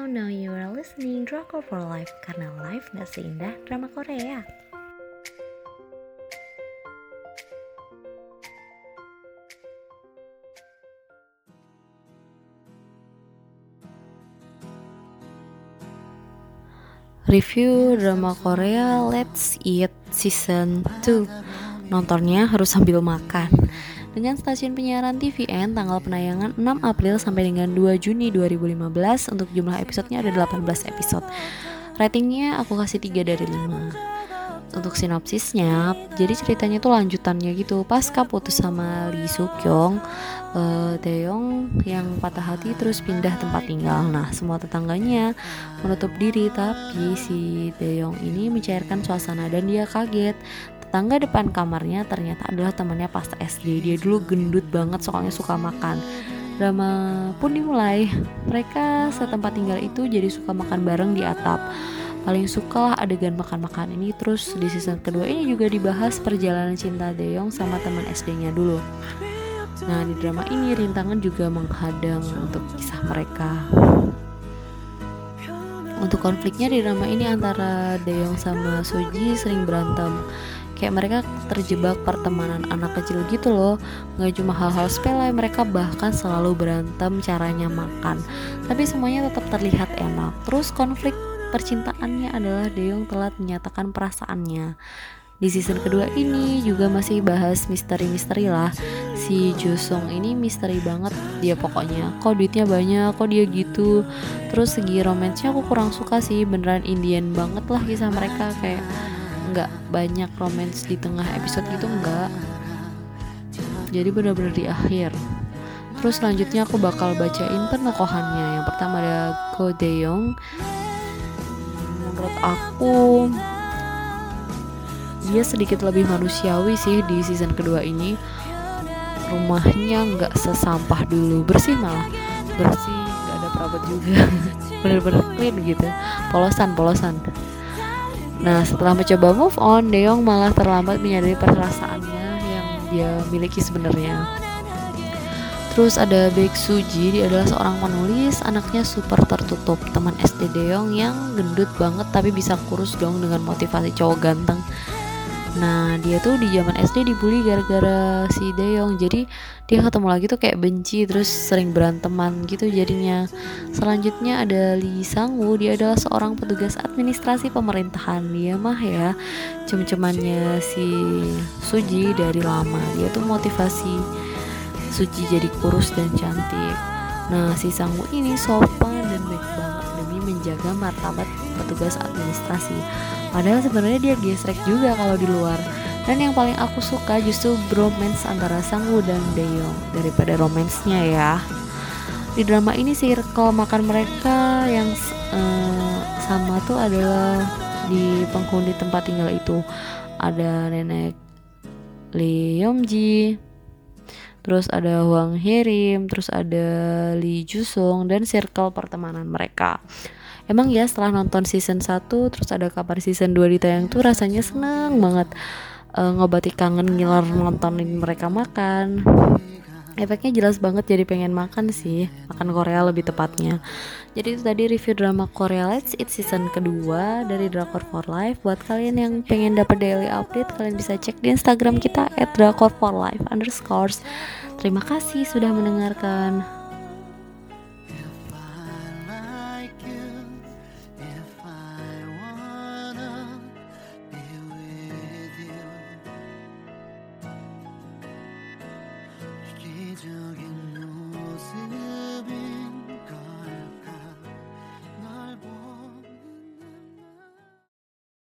Hello, now you are listening Drakor for Life karena life gak seindah drama Korea. Review drama Korea Let's Eat Season 2 Nontonnya harus sambil makan dengan stasiun penyiaran TVN tanggal penayangan 6 April sampai dengan 2 Juni 2015 untuk jumlah episodenya ada 18 episode. Ratingnya aku kasih 3 dari 5 untuk sinopsisnya jadi ceritanya tuh lanjutannya gitu. Pasca putus sama Lee Suk uh, Taeyong yang patah hati terus pindah tempat tinggal. Nah semua tetangganya menutup diri tapi si Taeyong ini mencairkan suasana dan dia kaget Tetangga depan kamarnya ternyata adalah temannya pas SD. Dia dulu gendut banget soalnya suka makan. Drama pun dimulai. Mereka setempat tinggal itu jadi suka makan bareng di atap. Paling suka lah adegan makan-makan ini terus di season kedua ini juga dibahas perjalanan cinta Deong sama teman SD-nya dulu. Nah di drama ini rintangan juga menghadang untuk kisah mereka. Untuk konfliknya di drama ini antara Deong sama Soji sering berantem kayak mereka terjebak pertemanan anak kecil gitu loh. Nggak cuma hal-hal sepele mereka bahkan selalu berantem caranya makan. Tapi semuanya tetap terlihat enak. Terus konflik percintaannya adalah Deong telat menyatakan perasaannya. Di season kedua ini juga masih bahas misteri-misteri lah. Si Jusung ini misteri banget dia pokoknya. Kok duitnya banyak kok dia gitu. Terus segi romansnya aku kurang suka sih. Beneran Indian banget lah kisah mereka. Kayak nggak banyak romance di tengah episode gitu enggak jadi benar-benar di akhir. Terus selanjutnya aku bakal bacain penokohannya. Yang pertama ada Ko Deong menurut aku dia sedikit lebih manusiawi sih di season kedua ini. Rumahnya nggak sesampah dulu bersih malah. Bersih nggak ada perabot juga. Bener-bener clean gitu. Polosan polosan Nah setelah mencoba move on, Deong malah terlambat menyadari perasaannya yang dia miliki sebenarnya. Terus ada Baek Suji, dia adalah seorang penulis, anaknya super tertutup, teman SD Deong yang gendut banget tapi bisa kurus dong dengan motivasi cowok ganteng. Nah dia tuh di zaman SD dibully gara-gara si Deong. Jadi dia ketemu lagi tuh kayak benci Terus sering beranteman gitu jadinya. Selanjutnya ada Lee Sangwoo Dia adalah seorang petugas administrasi pemerintahan. Dia mah ya Cem-cemannya si Suji dari lama. Dia tuh motivasi Suji jadi kurus dan cantik. Nah si Sangwoo ini sopan menjaga martabat petugas administrasi Padahal sebenarnya dia gesrek juga kalau di luar. Dan yang paling aku suka justru bromance antara Sangwoo dan Deong daripada romansnya ya. Di drama ini circle makan mereka yang uh, sama tuh adalah di penghuni tempat tinggal itu ada nenek Lee Yomji, terus ada Huang Herim, terus ada Lee Jusung dan circle pertemanan mereka emang ya setelah nonton season 1 terus ada kabar season 2 ditayang tuh rasanya seneng banget. Uh, ngobati kangen ngiler nontonin mereka makan. Efeknya jelas banget jadi pengen makan sih makan Korea lebih tepatnya. Jadi itu tadi review drama Korea Let's Eat season kedua dari Drakor for Life. Buat kalian yang pengen dapat daily update kalian bisa cek di Instagram kita at Drakor for Life underscores. Terima kasih sudah mendengarkan